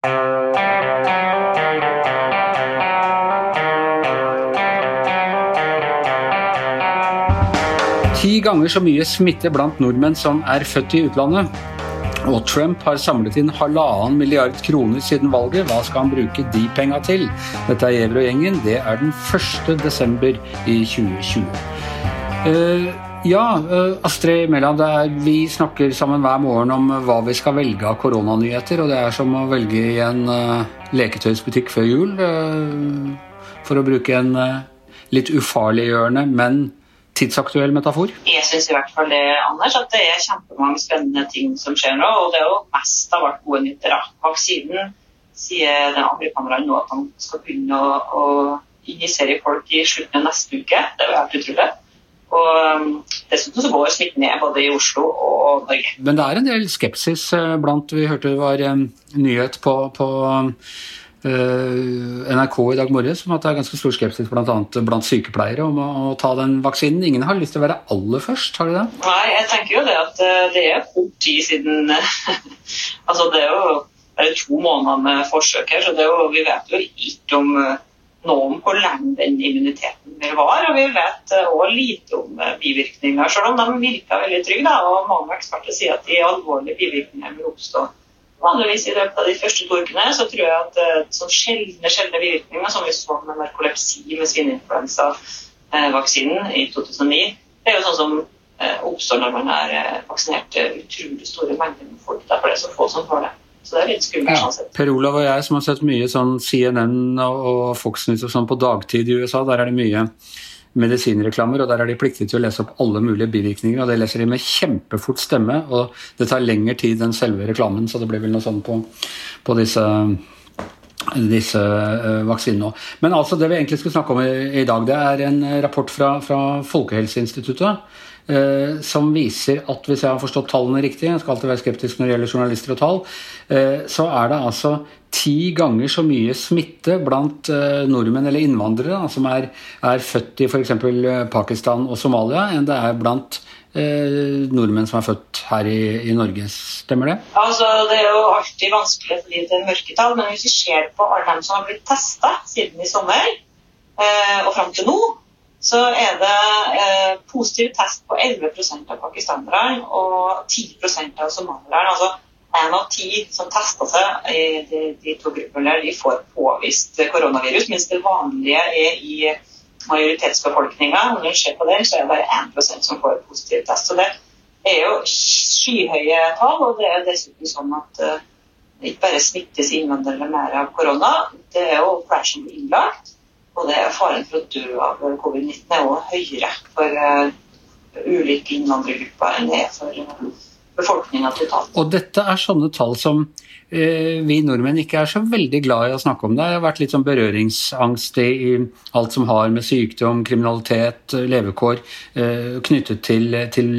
Ti ganger så mye smitte blant nordmenn som er født i utlandet. Og Trump har samlet inn halvannen milliard kroner siden valget. Hva skal han bruke de penga til? Dette er Gjever og gjengen. Det er den 1. desember i 2020. Uh, ja, uh, Astrid Mæland, vi snakker sammen hver morgen om hva vi skal velge av koronanyheter. Og det er som å velge i en uh, leketøysbutikk før jul. for å bruke en litt ufarliggjørende, men tidsaktuell metafor? Jeg syns i hvert fall det, Anders, at det er kjempemange spennende ting som skjer nå. Og det er jo mest av alt gode nyheter. Vaksinen sier den amerikanerne nå at de skal begynne å, å injisere folk i slutten av neste uke. Det er jo helt utrolig. Og um, Dessuten så går smitten ned både i Oslo og Norge. Men det er en del skepsis eh, blant Vi hørte det var en nyhet på, på Eh, NRK i dag morges om at det er ganske stor skepsis blant, annet blant sykepleiere om å, å, ta den vaksinen. Ingen har lyst til å være aller først, har de det? Nei, jeg tenker jo det at eh, det er kort tid siden Altså det er jo bare to måneder med forsøk her, så jo, vi vet jo ikke om eh, noe om hvor lenge den immuniteten vil vare. Og vi vet òg lite om bivirkninger, selv om de virker veldig trygge. Og mange eksperter sier at de alvorlige bivirkningene vil oppstå Vanligvis i løpet av de første to ukene så tror jeg at uh, sånn sjeldne, sjeldne bivirkninger, som vi så med narkolepsi med svineinfluensavaksinen i 2009, det er jo sånn som oppstår når man uh, vaksinert utrolig store mengder med folk. Derfor er det så få som får det. Så det er litt skummelt. Ja. sånn Per Olav og jeg som har sett mye sånn CNN og, Fox News og sånn på dagtid i USA, der er det mye medisinreklamer, og der er de pliktige til å lese opp alle mulige bivirkninger. og Det leser de med kjempefort stemme, og det tar lengre tid enn selve reklamen. Så det blir vel noe sånn på, på disse, disse uh, vaksinene òg. Men altså, det vi egentlig skulle snakke om i, i dag, det er en rapport fra, fra Folkehelseinstituttet. Uh, som viser at, hvis jeg har forstått tallene riktig, jeg skal alltid være skeptisk når det gjelder journalister og tall, uh, så er det altså ti ganger så mye smitte blant uh, nordmenn eller innvandrere som er, er født i f.eks. Eh, Pakistan og Somalia, enn det er blant Eh, nordmenn som er født her i, i, Norge. Stemmer det? Altså, Det er jo alltid vanskelig å gi til mørketall, men hvis vi ser på alle dem som har blitt testa siden i sommer eh, og fram til nå, så er det positiv test på 11% av pakistanerne og 10% av somalierne. altså én av ti som tester seg i de, de to gruppene, de får påvist koronavirus, mens det vanlige er i majoritetsbefolkninga. Når vi ser på det, så er det bare 1% som får positiv test. Så det er jo skyhøye tall, og det er dessuten sånn at det ikke bare smittes innvandrere mer av korona, det er jo flere som blir innlagt. Er faren for å dø av covid-19 er også høyere for uh, ulike innvandrergrupper enn det er for uh, befolkninga totalt. Og dette er sånne tall som eh, vi nordmenn ikke er så veldig glad i å snakke om. Det har vært litt sånn berøringsangst i, alt som har med sykdom, kriminalitet, levekår eh, knyttet til, til,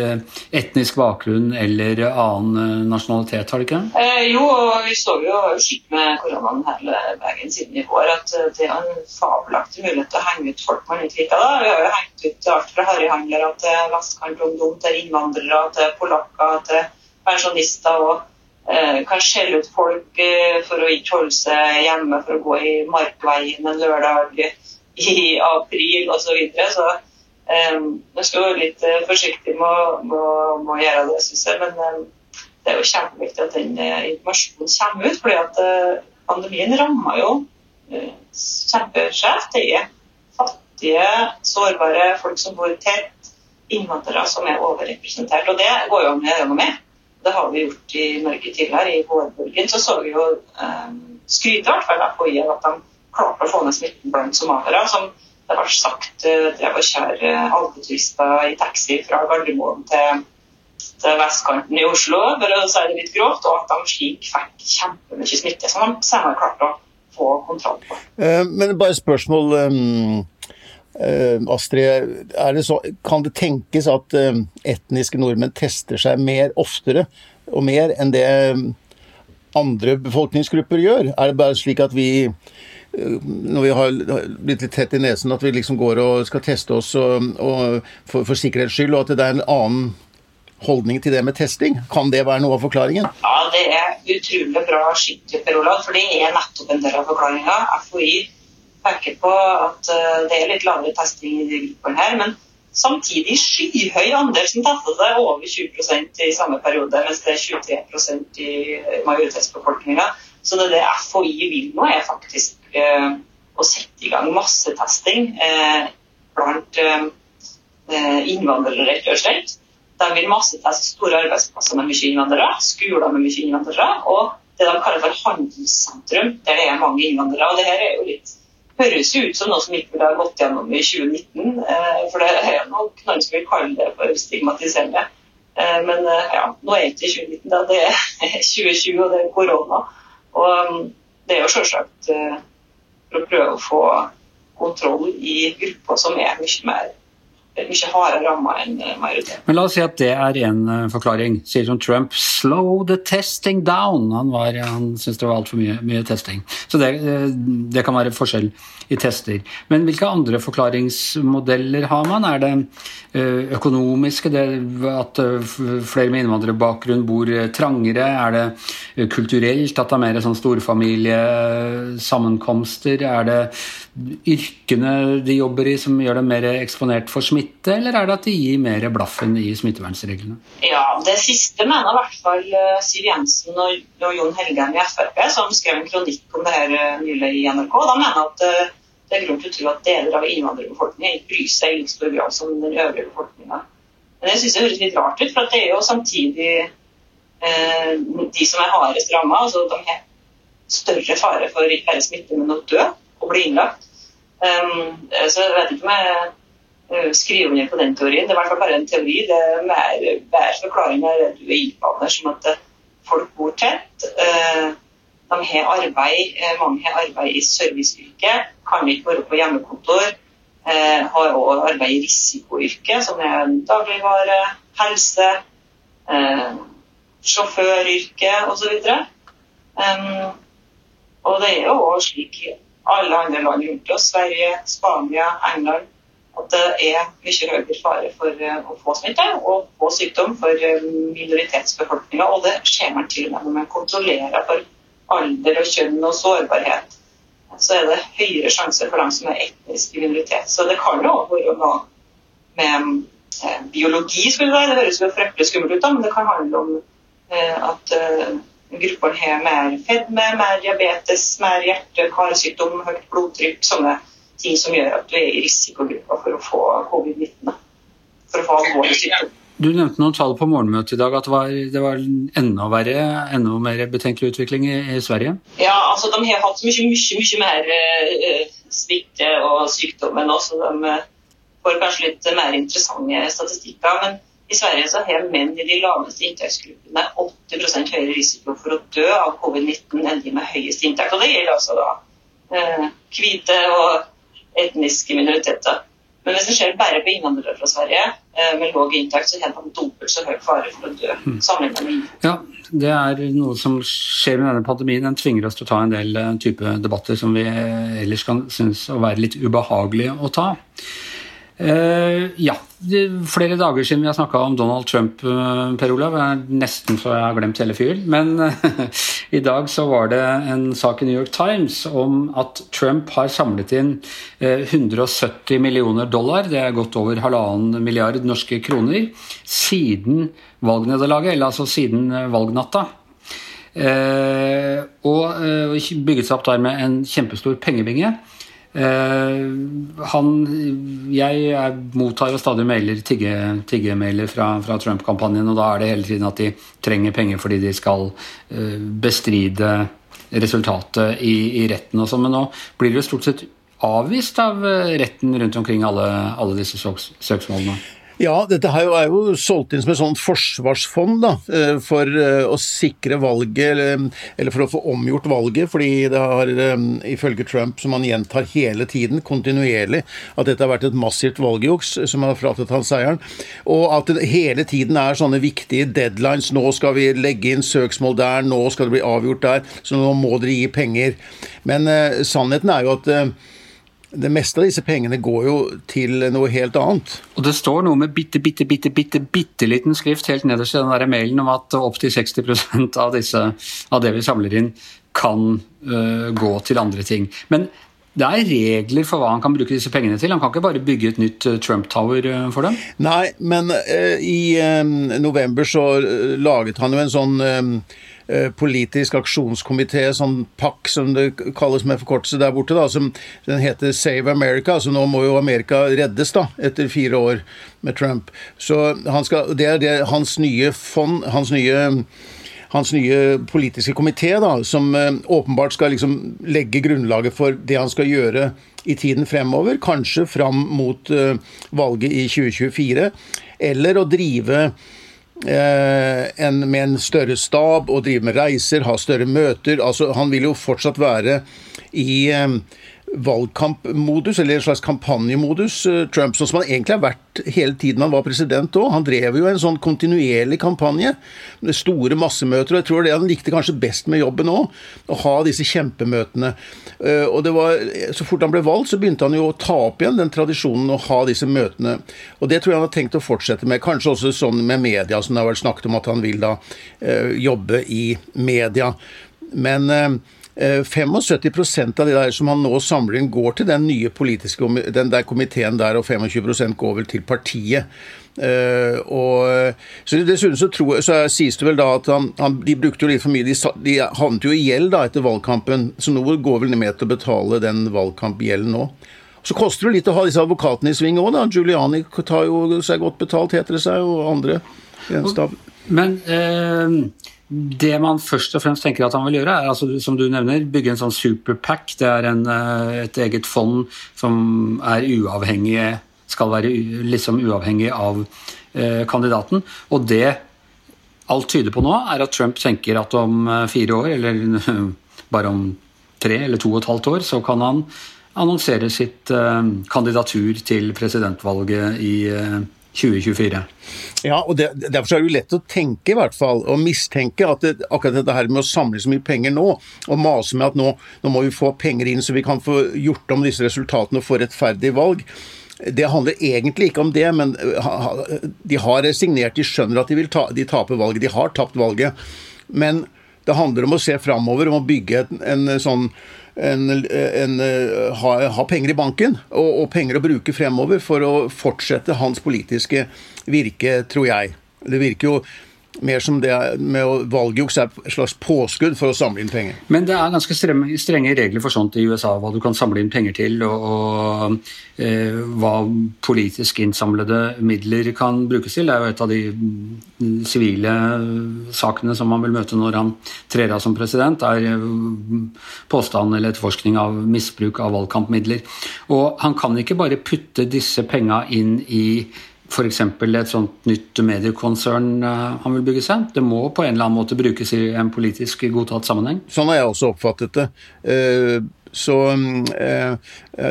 eh, etnisk bakgrunn eller annen eh, nasjonalitet, har det ikke? Eh, jo, og vi står jo skitt med koronaen hele veien siden i vår. At eh, det er en fabelaktig mulighet til å henge ut folk man ikke liker. Da. Vi har jo hengt ut alt fra harryhandlere til vestkantungdom til innvandrere til polakker til pensjonister og eh, kan skjelle ut folk eh, for å ikke holde seg hjemme for å gå i Markveien en lørdag i april osv. Så, videre. så um, jeg skal være litt eh, forsiktig med, med, å gjøre det, syns jeg. Men um, det er jo kjempeviktig at den eh, informasjonen kommer ut. fordi at pandemien rammer jo kjempeskjevt. Det er fattige, sårbare folk som bor tett innvandrere som er overrepresentert. Og det går jo an å gjøre noe med. Det har vi gjort i Norge tidligere. I vårbølgen så så vi jo um, skryte i hvert av at de klarte å få ned smitten blant somaliere. som det ble sagt uh, drev og kjøre uh, alpeturister i taxi fra Gardermoen til, til, vestkanten i Oslo, for å si det litt grovt, og at de slik fikk kjempemye smitte som de senere klarte å få kontroll på. Uh, men bare spørsmål um Astrid, det så, kan det tenkes at uh, etniske nordmenn tester seg mer oftere og mer enn det eh, andre befolkningsgrupper gjør? Er det bare slik at vi, når vi har blitt litt tett i nesen, at vi liksom går og skal teste oss og, og for, for, sikkerhets skyld, og at det er en annen holdning til det med testing? Kan det være noe av forklaringen? Ja, det er utrolig bra skikkelig, Per Olav, for det er nettopp en del av forklaringa. FHI peker på at det er litt lavere testing i de gruppene her. men Samtidig skyhøy andel som tester seg, over 20% i samme periode, mens det er 23 i majoritetsbefolkninga. Så det, det FHI vil nå, er faktisk eh, å sette i gang massetesting eh, blant eh, innvandrere, rett og slett. De vil masseteste store arbeidsplasser med mye innvandrere, skoler med mye innvandrere, og det de kaller for handelssentrum, der det er mange innvandrere. Og det her er jo litt høres jo ut som noe som ikke ville ha gått gjennom i 2019. Eh, for det er nok noen som vil kalle det for stigmatiserende. Eh, men eh, ja, nå er ikke 2019, da. Det er 2020, og det er korona. Og um, det er jo selvsagt for å prøve å få kontroll i grupper som er mye mer mye hardere ramma enn majoriteten. Men la oss si at det er en forklaring. Sier som Trump 'slow the testing down'. Han, var, han syntes det var altfor mye, mye testing. Så det, det, kan være forskjell i tester. Men hvilke andre forklaringsmodeller har man? Er det økonomiske, det at flere med innvandrerbakgrunn bor trangere? Er det kulturelt, at det er mer sånn storfamiliesammenkomster? Er det yrkene de jobber i som gjør dem mer eksponert for smitte, eller er det at de gir mer blaffen i smittevernreglene? Ja, Det siste mener i hvert fall eh, Siv Jensen og, Jon Helgheim i Frp, som skrev en kronikk om det her eh, nylig i NRK. De mener at eh, det er grunn til å tro at deler av innvandrerbefolkningen ikke bryr seg i like stor grad som den øvrige befolkninga. Men jeg syns det høres litt rart ut, for det er jo samtidig eh, de som er hardest ramma, altså de har større fare for ikke bare smitte, men å dø og bli innlagt. Um, så jeg vet ikke om jeg uh, skriver under på den teorien. Det er i hvert fall bare en teori. Det er mer, mer forklaring er er på, som at uh, folk bor tett. Uh, de har arbeid, mange har arbeid i serviceyrke, kan ikke være på hjemmekontor. har òg arbeid i risikoyrke, som er dagligvare, helse, sjåføryrke osv. Um, og det er jo òg slik alle andre land rundt oss, Sverige, Spania, England, at det er mye høyere fare for eh, å få smitte og få sykdom for eh, minoritetsbefolkninga. Og det ser man til og med når man kontrollerer for alder og kjønn og sårbarhet. Så er det høyere sjanse for dem som er etnisk minoritet. Så det kan jo være noe med eh, biologi, skulle det være. Det høres jo fryktelig skummelt ut, da, men det kan handle om at gruppene har mer fedme, mer diabetes, mer hjerte-karsykdom, høyt blodtrykk. Sånne ting som gjør at du er i risikogruppa for å få covid-19. For å få alvorlig sykdom. Du nevnte noen tall på morgenmøtet i dag, at det var, det var enda verre, enda mer betenkelig utvikling i, i, Sverige? Ja, altså de har hatt mye, mye, mye mer uh, smitte og sykdom enn oss, de uh, får kanskje litt mer interessante statistikker. men i Sverige så har menn i de laveste inntektsgruppene 80 høyere risiko for å dø av covid-19 enn de med høyest inntekt. Og det gjelder altså da eh, hvite og etniske minoriteter. Men hvis det skjer bare på innvandrere fra Sverige eh, med lav inntekt, så har man dobbelt så høy fare for å dø mm. Ja, det er noe som skjer med denne pandemien. Den tvinger oss til å ta en del uh, type debatter som vi ellers kan synes å være litt ubehagelige å ta. Uh, ja, flere dager siden vi har snakka om Donald Trump, uh, Per Olav. Nesten så jeg har glemt hele fyren. Men uh, i dag så var det en sak i New York Times om at Trump har samlet inn 170 millioner dollar, det er godt over halvannen milliard norske kroner, siden valgnederlaget, eller altså siden valgnatta. og bygget seg opp der med en kjempestor pengebinge. Uh, han, jeg mottar jo stadig mailer, tiggemailer fra, fra Trump-kampanjen, og da er det hele tiden at de trenger penger fordi de skal uh, bestride resultatet i, i retten og sånn. Men nå blir det jo stort sett avvist av eh, retten rundt omkring alle, alle disse søks, søksmålene. Ja, dette er jo, er jo solgt inn som et sånt forsvarsfond da, eh, for eh, å sikre valget, eller, eller, for å få omgjort valget. Fordi det har, eh, ifølge Trump, som han gjentar hele tiden, kontinuerlig, at dette har vært et massivt valgjuks som har fratatt han seieren. Og at det hele tiden er sånne viktige deadlines. Nå skal vi legge inn søksmål der, nå skal det bli avgjort der, så nå må dere gi penger. Men uh, sannheten er jo at uh, det meste av disse pengene går jo til noe helt annet. Og det står noe med bitte, bitte, bitte, bitte, bitte liten skrift helt nederst i den der mailen om at opptil 60% av, disse, av det vi samler inn, kan uh, gå til andre ting. Men det er regler for hva han kan bruke disse pengene til. Han kan ikke bare bygge et nytt uh, Trump Tower uh, for dem? Nei, men i november så laget han jo en sånn politisk aksjonskomité, sånn PAC som det kalles med forkortelse der borte, da, som den heter Save America. Så nå må jo Amerika reddes, da, etter fire år med Trump. Så skal, det er det, hans nye fond, hans nye hans nye politiske komité, da, som eh, åpenbart skal liksom legge grunnlaget for det han skal gjøre i tiden fremover, kanskje fram mot uh, valget i 2024, eller å drive en, med en større stab og drive med reiser, ha større møter. altså Han vil jo fortsatt være i uh, valgkampmodus, eller en slags kampanjemodus, eh, Trump, sånn som han egentlig har vært hele tiden han var president òg. Han drev jo en sånn kontinuerlig kampanje med store massemøter, og jeg tror det han likte kanskje best med jobben òg, å ha disse kjempemøtene. Eh, og det var, Så fort han ble valgt, så begynte han jo å ta opp igjen den tradisjonen å ha disse møtene. Og det tror jeg han har tenkt å fortsette med, kanskje også sånn med media, som det har vært snakket om at han vil da eh, jobbe i media. Men 75 eh, av de der som han nå samler inn, går til den nye politiske den der komiteen der, og 25% går vel til partiet. Uh, og, så Dessuten så, tror, så sies det vel da at han, han, de brukte jo litt for mye. De, de havnet jo i gjeld da etter valgkampen, så nå går vel med til å betale den valgkampgjelden nå. Så koster det litt å ha disse advokatene i sving òg, da. Giuliani tar jo seg godt betalt, heter det seg, og andre. Men eh, det man først og fremst tenker at han vil gjøre, er altså, som du nevner, bygge en sånn superpack. Det er en, eh, et eget fond som er uavhengig skal være liksom uavhengig av eh, kandidaten. Og det alt tyder på nå, er at Trump tenker at om eh, fire år, eller bare om tre eller to og et halvt år, så kan han annonsere sitt eh, kandidatur til presidentvalget i eh, 2024. Ja, og det, Derfor er det jo lett å tenke i hvert fall, og mistenke at det, akkurat dette her med å samle så mye penger nå, og mase med at nå, nå må vi få penger inn så vi kan få gjort om disse resultatene og få rettferdig valg. Det handler egentlig ikke om det, men de har resignert. De skjønner at de, vil ta, de taper valget. De har tapt valget. Men det handler om å se framover, om å bygge en, en sånn en, en, ha, ha, penger i banken og, og, penger å bruke fremover for å fortsette hans politiske virke, tror jeg. Det virker jo mer som det med valgjuks er et slags påskudd for å samle inn penger. Men det er ganske strenge, regler for sånt i USA, hva du kan samle inn penger til, og, og eh, hva politisk innsamlede midler kan brukes til. Det er jo et av de sivile sakene som man vil møte når han trer av som president, er eh, påstand eller etterforskning av misbruk av valgkampmidler. Og han kan ikke bare putte disse penga inn i f.eks. et sånt nytt mediekonsern eh, han vil bygge seg. Det må på en eller annen måte brukes i en politisk godtatt sammenheng. Sånn har jeg også oppfattet det. Eh, så eh,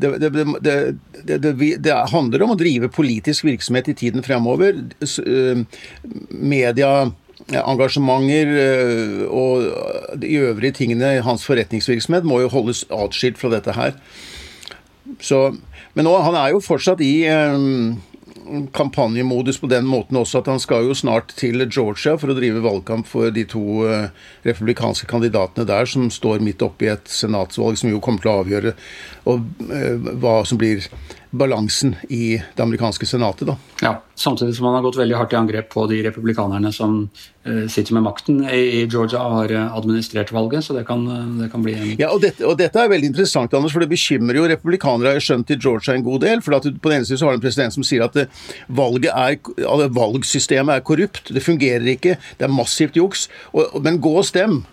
det, det, det, det, handler om å drive politisk virksomhet i tiden fremover. Media engasjementer og de øvrige tingene i hans forretningsvirksomhet må jo holdes atskilt fra dette her. Så, men nå, han er jo fortsatt i kampanjemodus på den måten også at han skal jo snart til Georgia for å drive valgkamp for de to eh, republikanske kandidatene der, som står midt oppi et senatsvalg som jo kommer til å avgjøre og, eh, hva som blir balansen i det amerikanske senatet. Da. Ja, Samtidig som han har gått veldig hardt i angrep på de republikanerne som uh, sitter med makten i, Georgia og har uh, administrert valget. Så det kan, uh, det kan bli en Ja, og dette, og dette, er veldig interessant, Anders, for det bekymrer jo republikanere, har skjønt, i Georgia en god del. for at På den ene siden så har du en president som sier at er, valgsystemet er korrupt. Det fungerer ikke, det er massivt juks. Men gå og stem!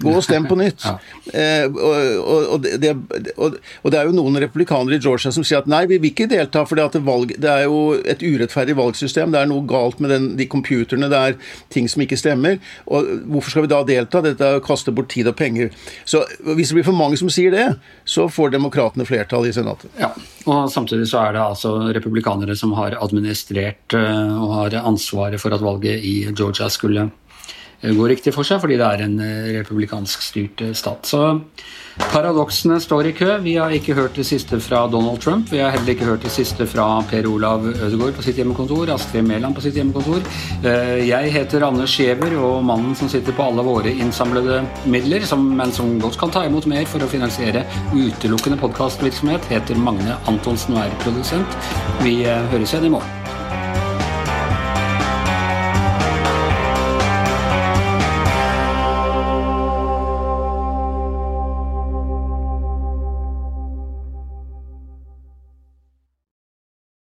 Gå og stem på nytt. Ja. Eh, og, og, det, og, det, er jo noen republikanere i Georgia som sier at nei, vi vil ikke delta, for det, valg, det er jo et urettferdig valgsystem. Det er noe galt med den, de computerne, det er ting som ikke stemmer. Og hvorfor skal vi da delta? Dette er å kaste bort tid og penger. Så hvis det blir for mange som sier det, så får demokratene flertall i Senatet. Ja, og samtidig så er det altså republikanere som har administrert eh, og har ansvaret for at valget i Georgia skulle går riktig for seg, fordi det er en republikansk styrt stat. Så paradoksene står i kø. Vi har ikke hørt det siste fra Donald Trump. Vi har heller ikke hørt det siste fra Per Olav Ødegaard på sitt hjemmekontor, Astrid Mæland på sitt hjemmekontor. Jeg heter Anders Giæver, og mannen som sitter på alle våre innsamlede midler, som, men som godt kan ta imot mer for å finansiere utelukkende podkastvirksomhet, heter Magne Antonsen og er produsent. Vi høres igjen i morgen.